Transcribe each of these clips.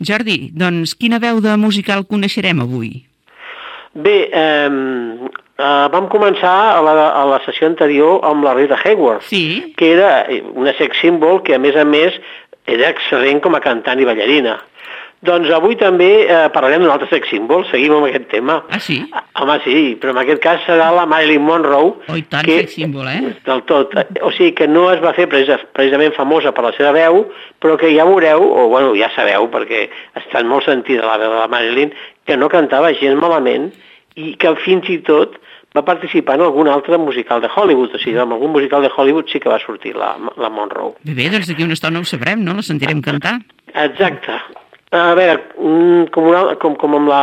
Jordi, doncs quina veu de musical coneixerem avui? Bé, eh, eh, vam començar a la, a la sessió anterior amb la Rita Hayworth, Sí. que era una sex symbol que, a més a més, era excel·lent com a cantant i ballarina. Doncs avui també eh, parlarem d'un altre sex symbol, seguim amb aquest tema. Ah, sí? Ah, Home, sí, però en aquest cas serà la Marilyn Monroe. Oh, i tant, que- sex symbol, eh? Del tot. O sigui que no es va fer precisa, precisament famosa per la seva veu, però que ja veureu, o bueno, ja sabeu, perquè ha estat molt sentida la veu de la Marilyn, que no cantava gens malament i que fins i tot va participar en algun altre musical de Hollywood, o sigui, en algun musical de Hollywood sí que va sortir la, la Monroe. Bé, bé, doncs d'aquí una estona ho sabrem, no? La sentirem cantar. Exacte. A veure, mm, com, una, com, com amb la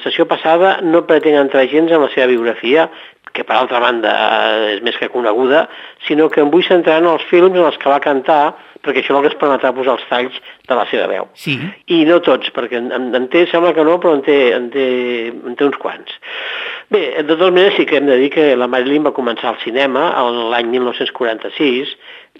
sessió passada, no pretenc entrar gens en la seva biografia, que per altra banda eh, és més que coneguda, sinó que em vull centrar en els films en els que va cantar, perquè això el que es permetrà posar els talls de la seva veu. Sí. I no tots, perquè en, en, té, sembla que no, però en té, en té, en té uns quants. Bé, de totes maneres sí que hem de dir que la Marilyn va començar al cinema l'any 1946,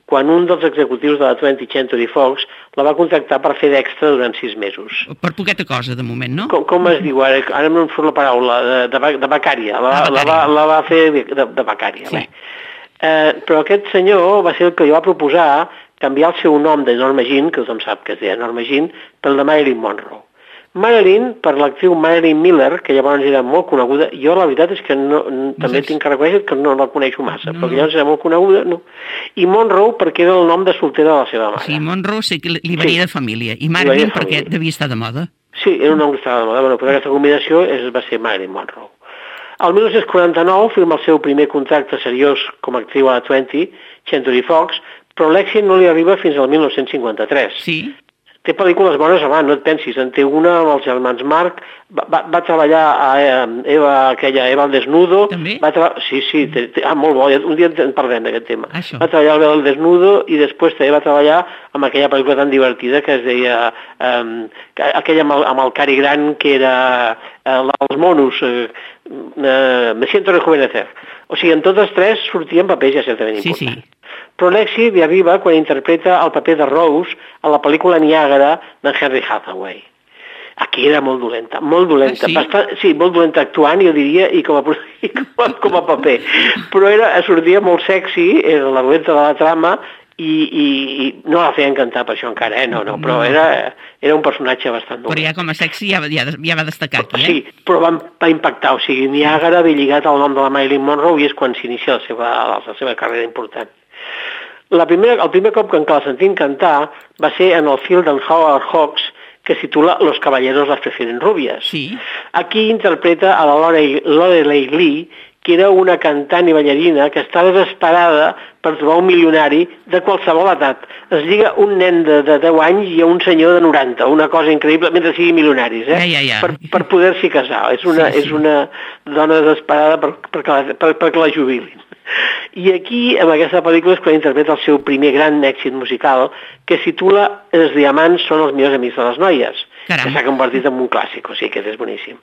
quan un dels executius de la 20th Century Fox la va contractar per fer d'extra durant sis mesos. Per poqueta cosa, de moment, no? Com, com es diu ara? Ara no em surt la paraula, de, de, de becària. La, Ah, la, va, la va fer de, de becària. Sí. Bé. Eh, però aquest senyor va ser el que li va proposar canviar el seu nom de Norma Jean, que tothom sap que es deia Norma Jean, pel de Marilyn Monroe. Marilyn, per l'actriu Marilyn Miller, que llavors era molt coneguda, jo la veritat és que no, també saps? tinc que reconèixer que no la coneixo massa, No, no. llavors era molt coneguda, no. I Monroe perquè era el nom de soltera de la seva mare. Sí, Monroe sé que li- venia Sí. de família. I Marilyn de perquè família. devia estar de moda. Sí, era un nom que estava de moda, bueno, però aquesta combinació és, va ser Marilyn Monroe. El 1949 firma el seu primer contracte seriós com a actriu a la 20 Century Fox, però l'èxit no li arriba fins al 1953. Sí? Té pel·lícules bones abans, no et pensis. En té una amb els germans Marc, va, va, va treballar a eh, Eva, aquella Eva al Desnudo. També? Va. Sí, sí, té, té... Ah, molt bo, un dia en parlem d'aquest tema. Això. Va treballar a Eva al Desnudo i després també va treballar amb aquella pel·lícula tan divertida que es deia... Um, aquella amb el, amb el Cari Gran que era eh, la dels monos, eh, eh, Me siento rejuvenecer. O sigui, en totes tres sortien papers ja certament Sí, importants. sí. Però l'èxit li arriba quan interpreta el paper de Rose a la pel·lícula Niagara d'en Henry Hathaway. Aquí era molt dolenta, molt dolenta. Ah, sí? Bastant, sí, molt dolenta actuant, jo diria, i com a, i com a, com a paper. Però era, sortia molt sexy, era la dolenta de la trama, i, i, i no la feien cantar per això encara, eh? No, no, però No. era, era un personatge bastant dolent. Però ja com a sexy ja, ja, ja va destacar aquí, eh? Sí, però va, va impactar, o sigui, Niagara ve lligat al nom de la Marilyn Monroe i és quan s'inicia la seva, la seva carrera important. La primera, el primer cop que la sentim cantar va ser en el film d'en Howard Hawks que titula Los caballeros las prefieren rubias. Sí. Aquí interpreta a la Lorelei, Lorelei Lee, que era una cantant i ballarina que està desesperada per trobar un milionari de qualsevol edat. Es lliga un nen de, de 10 anys i a un senyor de 90, una cosa increïble, mentre siguin milionaris, eh? Ja, ja, ja. Per, per poder-s'hi casar. És una, Sí, sí. és una dona desesperada per, la, per, perquè la jubilin. I aquí, amb aquesta pel·lícula, és quan interpreta el seu primer gran èxit musical, que es titula Els diamants són els millors amics de les noies, Caram. que s'ha convertit en un clàssic, o sigui que és boníssim.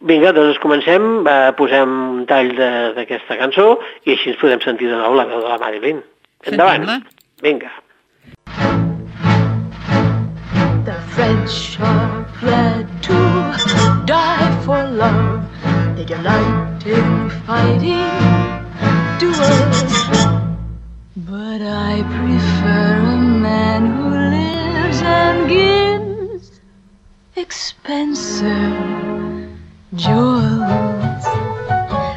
Vinga, doncs comencem, eh, posem un tall de- d'aquesta cançó i així ens podem sentir de nou la veu de la Marilyn. Endavant. Sentim-la? Vinga. The French are fled to die for love. They delight in fighting But I prefer a man who lives and gives expensive jewels.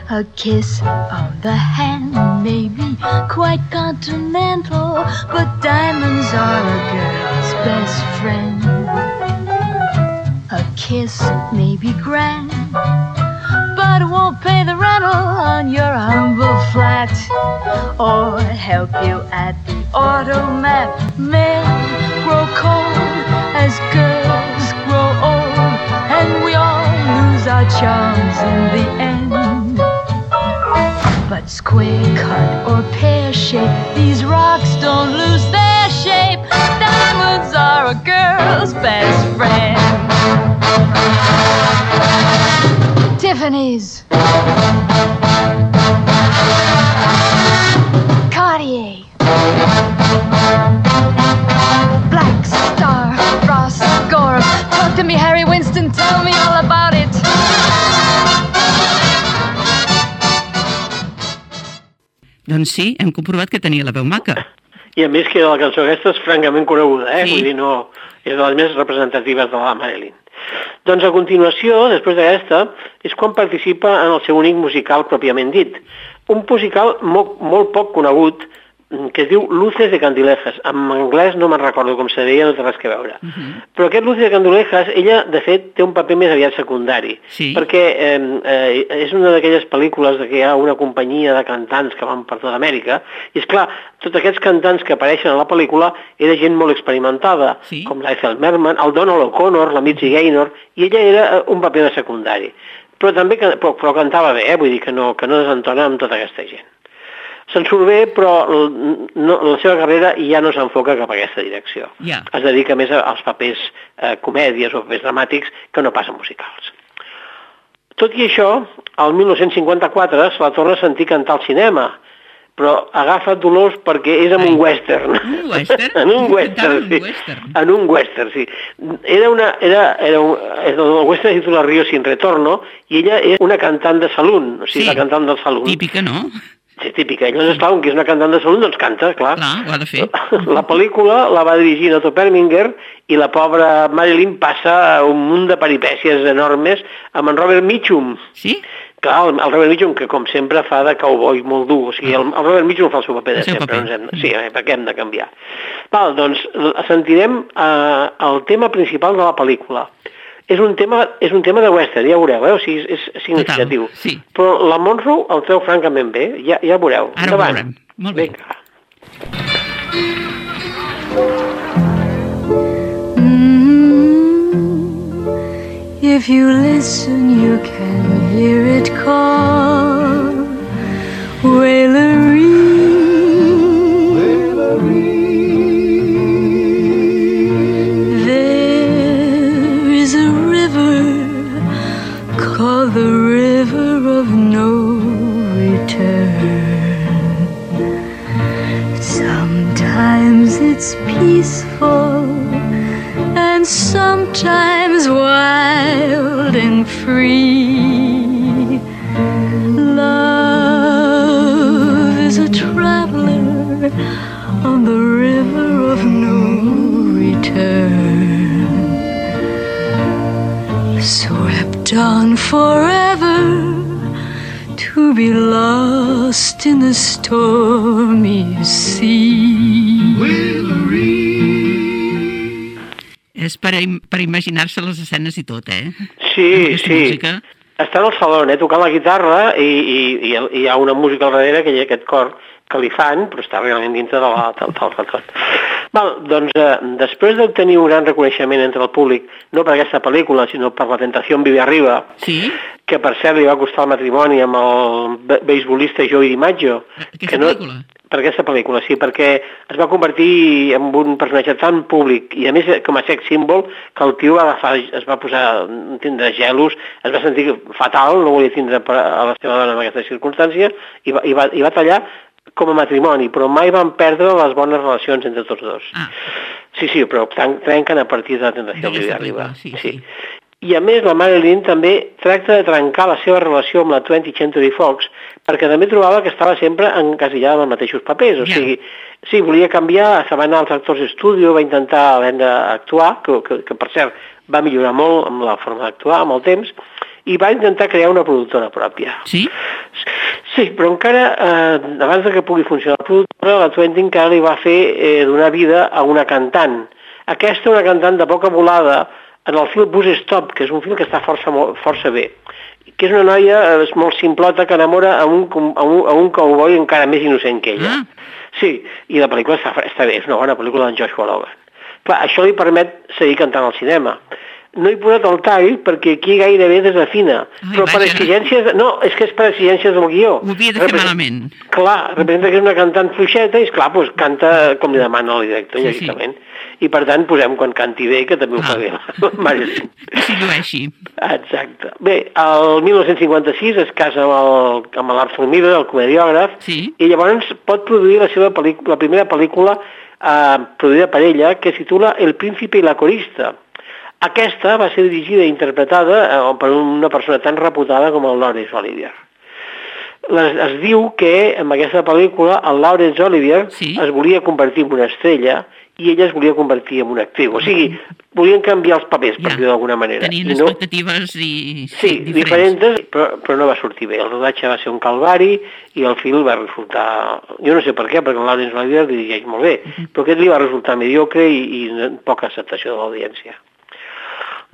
A kiss on the hand may be quite continental, but diamonds are a girl's best friend. A kiss may be grand, but won't pay the rental on your humble flat or help you at the automat. Men grow cold as girls grow old, and we all lose our charms in the end. But square cut or pear shape, these rocks don't lose their shape. Diamonds are a girl's best friend. Doncs sí, hem comprovat que tenia la veu maca. I a més que la cançó aquesta és francament coneguda, eh? Sí. Vull dir, no, és de les més representatives de la Marilyn. Doncs a continuació, després d'aquesta, és quan participa en el seu únic musical pròpiament dit. Un musical molt, molt poc conegut, que es diu Luces de Candilejas. En anglès no me'n recordo com se deia, no té res que veure. Uh -huh. Però aquest Luces de Candilejas, ella, de fet, té un paper més aviat secundari. Sí. Perquè eh, eh, és una d'aquelles pel·lícules de que hi ha una companyia de cantants que van per tota Amèrica, i és clar, tots aquests cantants que apareixen a la pel·lícula era gent molt experimentada, Sí. com l'Ethel Merman, el Donald O'Connor, la Mitzi Gaynor, i ella era eh, un paper de secundari. Però també però, però cantava bé, eh? vull dir que no, que no desentona amb tota aquesta gent. Se'n surt bé, però no, la seva carrera ja no s'enfoca cap a aquesta direcció. Ja. Es dedica més als papers eh, comèdies o papers dramàtics que no pas a musicals. Tot i això, el 1954 se la torna a sentir cantar al cinema, però agafa dolors perquè és en Ai. un western. Un western? en un western, en un sí. western. En un western, sí. Era una, era, era un, el western es titula Río sin retorno i ella és una cantant de saloon, o sigui, Sí. la cantant del saloon. Típica, no? Sí, típica. I llavors, clar, com que és una cantant de saloon, doncs canta, clar. Clar, ho ha de fer. La pel·lícula la va dirigir Otto Perminger i la pobra Marilyn passa un munt de peripècies enormes amb en Robert Mitchum. Sí? Clar, el, el Robert Mitchum, que com sempre fa de cowboy molt dur. O sigui, el, el Robert Mitchum fa el seu paper de El seu sempre. paper. Doncs hem, sí, eh, perquè hem de canviar. Val, doncs sentirem eh, el tema principal de la pel·lícula. És un tema, és un tema de western, ja veureu, eh? o sigui, és, és significatiu. Total, sí. Però la Monroe el treu francament bé, ja, ja veureu. Ara ho veurem. Molt bé. Vinga. Mm, If you listen, you can hear it call. It's peaceful and sometimes wild and free. Love is a traveler on the river of no return, swept on forever to be lost in the stormy sea. És per, im- per imaginar-se les escenes i tot, eh? Sí, sí. música. Està en el saló, eh, tocant la guitarra i, i, i hi ha una música al darrere que hi ha aquest cor que li fan, però està realment dintre de la, del, del retot. Val, doncs, eh, després d'obtenir un gran reconeixement entre el públic, no per aquesta pel·lícula, sinó per La tentació en vive arriba, Sí? que per cert li va costar el matrimoni amb el be- beisbolista Joey DiMaggio. Aquesta que no, pel·lícula? Per aquesta pel·lícula, sí, perquè es va convertir en un personatge tan públic i a més com a sex símbol que el tio va agafar, es va posar a tindre gelos, es va sentir fatal, no volia tindre a la seva dona en aquesta circumstància i va, i va, i va tallar com a matrimoni, però mai van perdre les bones relacions entre tots dos. Ah, Sí, sí, però tren- trenquen a partir de la tentació D'aquesta arriba. pel·lícula, sí, sí. I a més, la Marilyn també tracta de trencar la seva relació amb la 20th Century Fox perquè també trobava que estava sempre encasillada en els mateixos papers. O Ja. sigui, sí, volia canviar, se va anar als actors d'estudi, va intentar aprendre a actuar, que, que, que per cert va millorar molt amb la forma d'actuar amb el temps, i va intentar crear una productora pròpia. sí? Sí, però encara, eh, abans de que pugui funcionar la productora, la Twenty encara li va fer eh, donar vida a una cantant. Aquesta, una cantant de poca volada, en el film Bus Stop, que és un film que està força, força bé, que és una noia eh, és molt simplota que enamora a un, a un, a un cowboy encara més innocent que ella. Ah. Sí, i la pel·lícula està, està bé, és una bona pel·lícula d'en Joshua Logan. Clar, això li permet seguir cantant al cinema. No he posat el tall perquè aquí gairebé desafina, Ai, però per vaja. exigències... No, és que és per exigències del guió. Ho havia de fer Representa- malament. Clar, representa que és una cantant fluixeta i, esclar, doncs, canta com li demana el director, Sí, sí, lògicament. I, per tant, posem quan canti bé, que també ho fa Ah. bé. Que sedueixi. Exacte. Bé, el 1956 es casa amb el- amb l'Arthur Miller, el comediògraf, Sí. i llavors pot produir la seva pel·lícula, la primera pel·lícula eh, produïda per ella, que es titula El príncipe i la corista. Aquesta va ser dirigida i interpretada eh, per una persona tan reputada com el Laurence Olivier. Les, es diu que amb aquesta pel·lícula el Laurence Olivier Sí. es volia convertir en una estrella i ella es volia convertir en una actriu. O sigui, volien canviar els papers, per Ja. dir-ho d'alguna manera. Tenien I no, expectatives i... Sí, diferents, però, però no va sortir bé. El rodatge va ser un calvari i el film va resultar... Jo no sé per què, perquè el Laurence Olivier dirigeix molt bé, però aquest li va resultar mediocre i, i poca acceptació de l'audiència.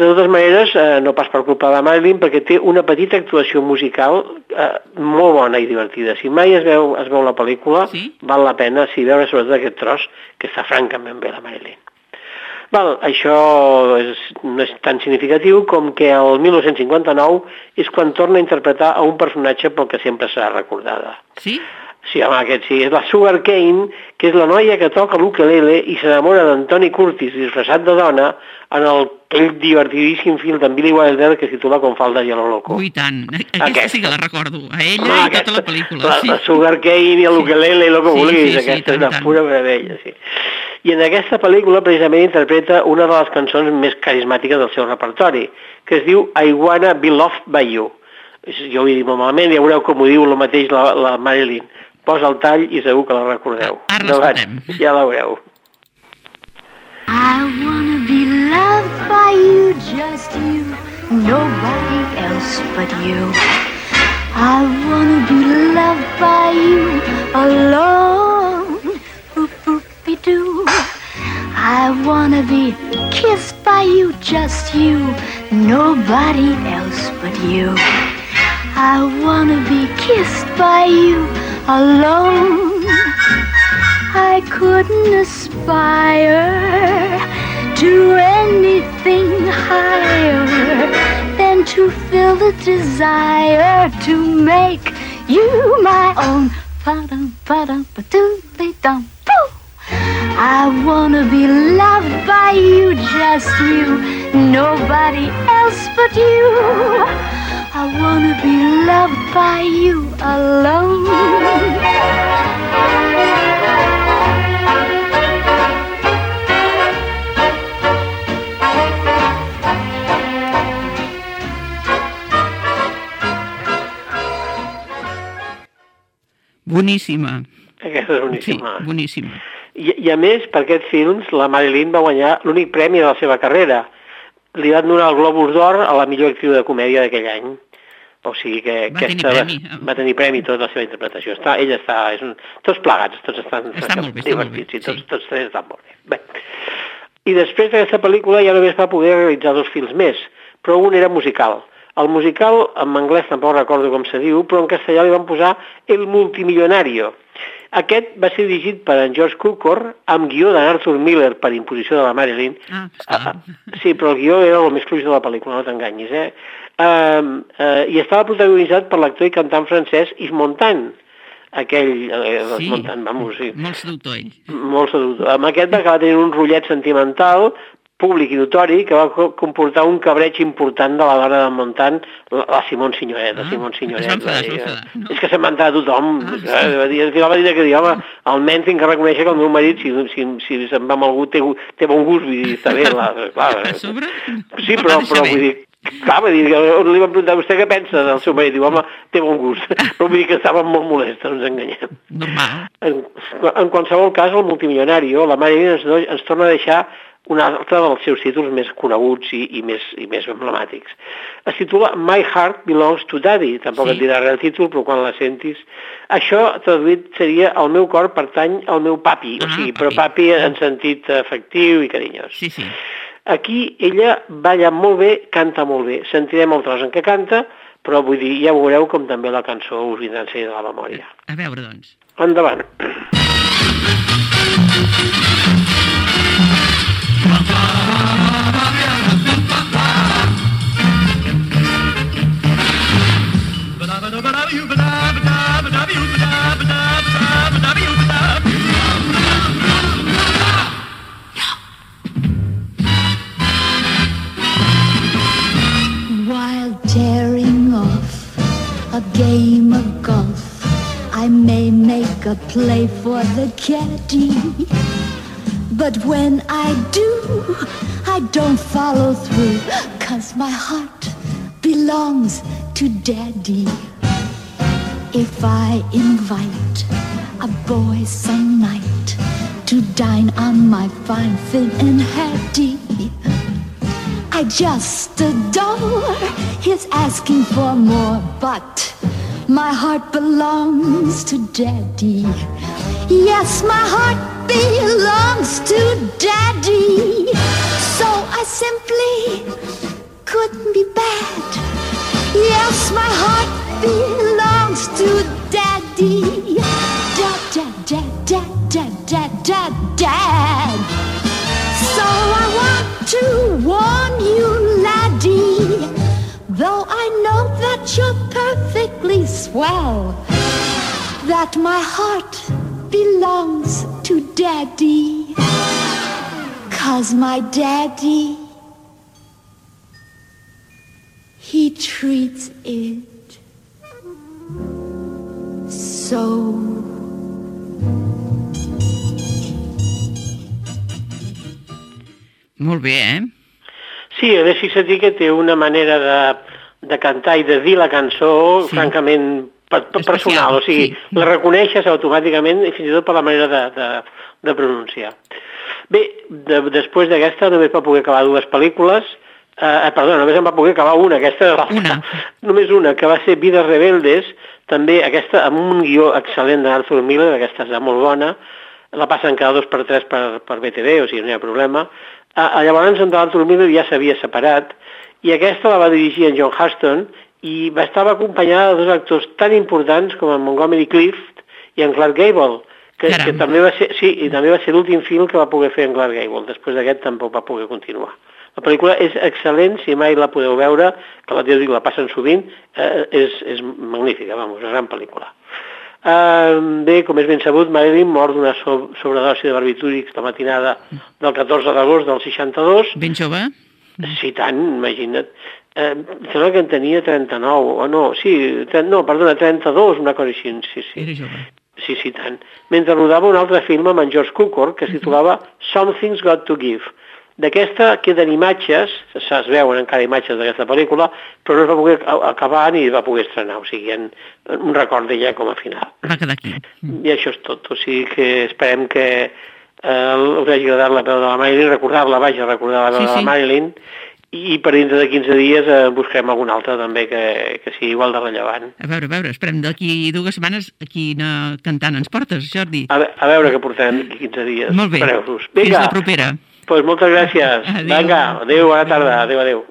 De totes maneres, eh, no pas per culpa de Marilyn, perquè té una petita actuació musical eh, molt bona i divertida. Si mai es veu, es veu la pel·lícula, Sí? val la pena si veure sobretot aquest tros, que està francament bé la Marilyn. Val, això és, no és tan significatiu com que el 1959 és quan torna a interpretar a un personatge pel que sempre serà recordada. Sí? Sí, home, aquest sí, és la Sugar Cane, que és la noia que toca l'ukelele i s'enamora d'Antoni Curtis disfressat de dona en el, aquell divertidíssim film d'en Billy Wilder que es titula Com falda Yellow Loco. Ui, tant. Aquesta, Aquesta. sí que la recordo. A ella Home, i aquesta- tota la pel·lícula. La, sí. la Sugar Cane i l'ukelele i el que Sí, vulguis, sí, sí, aquesta tant, és una tant. pura meravella, sí. I en aquesta pel·lícula precisament interpreta una de les cançons més carismàtiques del seu repertori, que es diu I Wanna Be Loved by You. Jo ho he dit molt malament, ja veureu com ho diu el mateix la, la Marilyn. Posa el tall i segur que la recordeu. Ara l'escoltem. Ja la veureu. I wanna be loved by you, just you, nobody else but you. I wanna be loved by you alone. Boop. I wanna be kissed by you, just you, nobody else but you. I wanna be kissed by you alone. I couldn't aspire to anything higher than to feel the desire to make you my own. I wanna be loved by you, just you, nobody else but you. I wanna be loved by you alone. Boníssima. Aquesta és Sí, boníssima. boníssima. I, I a més, per aquests films, la Marilyn va guanyar l'únic premi de la seva carrera. Li van donar el Globus d'Or a la millor actriu de comèdia d'aquell any. O sigui que Va tenir aquesta premi. Va, va tenir premi tota la seva interpretació. Està, ella està, és un, tots plegats, tots estan, Està molt bé, està molt bé, divertits, i tots, sí. tots tres estan molt bé. bé. I després d'aquesta pel·lícula ja només va poder realitzar dos films més, però un era musical. El musical, en anglès tampoc recordo com se diu, però en castellà li van posar El multimillonario. Aquest va ser dirigit per en George Cukor amb guió d'en Arthur Miller per imposició de la Marilyn. Ah, Ah, ah, sí, però el guió era el més fluix de la pel·lícula, no t'enganyis, eh? Uh, uh, I estava protagonitzat per l'actor i cantant francès Yves Montand, aquell, eh, Sí, Montand, vamos, sí, molt seductor ell. molt seductor. Amb aquest va acabar tenint un rotllet sentimental públic i notori que va co- comportar un cabreig important de la dona de Montant, la, la Simone Signoret, la Ah, Signoret. es va enfadar, va va dir, no? És que se'n va entrar tothom. Ah, sí. va dir, al final va dir que dir, home, almenys tinc que reconèixer que el meu marit, si, si, si se'n va amb algú, té, té bon gust, vull dir, està bé. La, clar, A sobre? Sí, va però, però vull dir, clar, vull dir, li van preguntar vostè què pensa del seu marit, diu, home, té bon gust, però vull dir que estava molt molesta, no ens enganyem. Normal. En, en qualsevol cas, el multimilionari, la Marilyn ens, ens torna a deixar un altre dels seus títols més coneguts i, i, més, i més emblemàtics. Es titula My Heart Belongs to Daddy, tampoc Sí. et dirà res el títol, però quan la sentis... Això, traduït, seria El meu cor pertany al meu papi, o Ah, sigui, papi. però papi en sentit afectiu i carinyós. Sí, sí. Aquí ella balla molt bé, canta molt bé. Sentirem el tros en què canta, però vull dir, ja veureu com també la cançó us vindrà a de la memòria. A veure, doncs. Endavant. While play for the caddy. But when I do, I don't follow through, cause my heart belongs to daddy. If I invite a boy some night to dine on my fine Finn and Hattie, I just adore his asking for more, but my heart belongs to daddy. Yes, my heart belongs to daddy. So I simply couldn't be bad. Yes, my heart belongs to daddy. Dad, dad, dad, dad, dad, dad, dad, dad. So I want to warn you, laddie, though I know that you're perfectly swell, that my heart belongs to daddy. Cause my daddy, he treats it so. Molt bé, eh? Sí, a més, fixa't té una manera de, de cantar i de dir la cançó, Sí. francament, per, per personal. O sigui, sí. la reconeixes automàticament i fins i tot per la manera de, de, de pronunciar. Bé, de, després d'aquesta només va poder acabar dues pel·lícules, eh, eh, perdona, només en va poder acabar una, aquesta era l'altra. Una. Només una, que va ser Vides Rebeldes, també aquesta amb un guió excel·lent d'Arthur Miller, aquesta és molt bona, la passen cada dos per tres per, per BTV, o sigui, no hi ha problema. Ah, llavors, en Arthur Miller ja s'havia separat, i aquesta la va dirigir en John Huston, i va estar acompanyada de dos actors tan importants com en Montgomery Clift i en Clark Gable, que, Caram. que també va ser, sí, i també va ser l'últim film que va poder fer en Clark Gable. Després d'aquest tampoc va poder continuar. La pel·lícula és excel·lent, si mai la podeu veure, que la, dic, la passen sovint, eh, és, és magnífica, vamos, una gran pel·lícula. Uh, bé, com és ben sabut, Marilyn mor d'una so sobredosi de barbitúrics la matinada del 14 d'agost del 62. Ben jove? Sí, tant, imagina't. Eh, em sembla que en tenia 39, o no, sí, 30, no, perdona, 32, una cosa així, sí, sí. Era jove. Sí, sí, tant. Mentre rodava un altre film amb en George Cukor que es titulava Something's Got to Give. D'aquesta queden imatges, es veuen encara imatges d'aquesta pel·lícula, però no es va poder acabar ni es va poder estrenar, o sigui, en, en un record d'ella com a final. Va quedar aquí. I això és tot, o sigui que esperem que eh, us hagi agradat la veu de la Marilyn, recordar-la, vaja, recordar la veu Sí, de la sí. Marilyn, i per dintre de 15 dies eh, buscarem algun altre també que, que sigui igual de rellevant. A veure, a veure, esperem d'aquí dues setmanes a quina cantant ens portes, Jordi. A, a veure què portem d'aquí 15 dies. Molt bé. Espereu-vos. Fins Vinga, la propera. pues moltes gràcies. Adéu. Vinga, adéu, bona tarda. Adéu, adéu.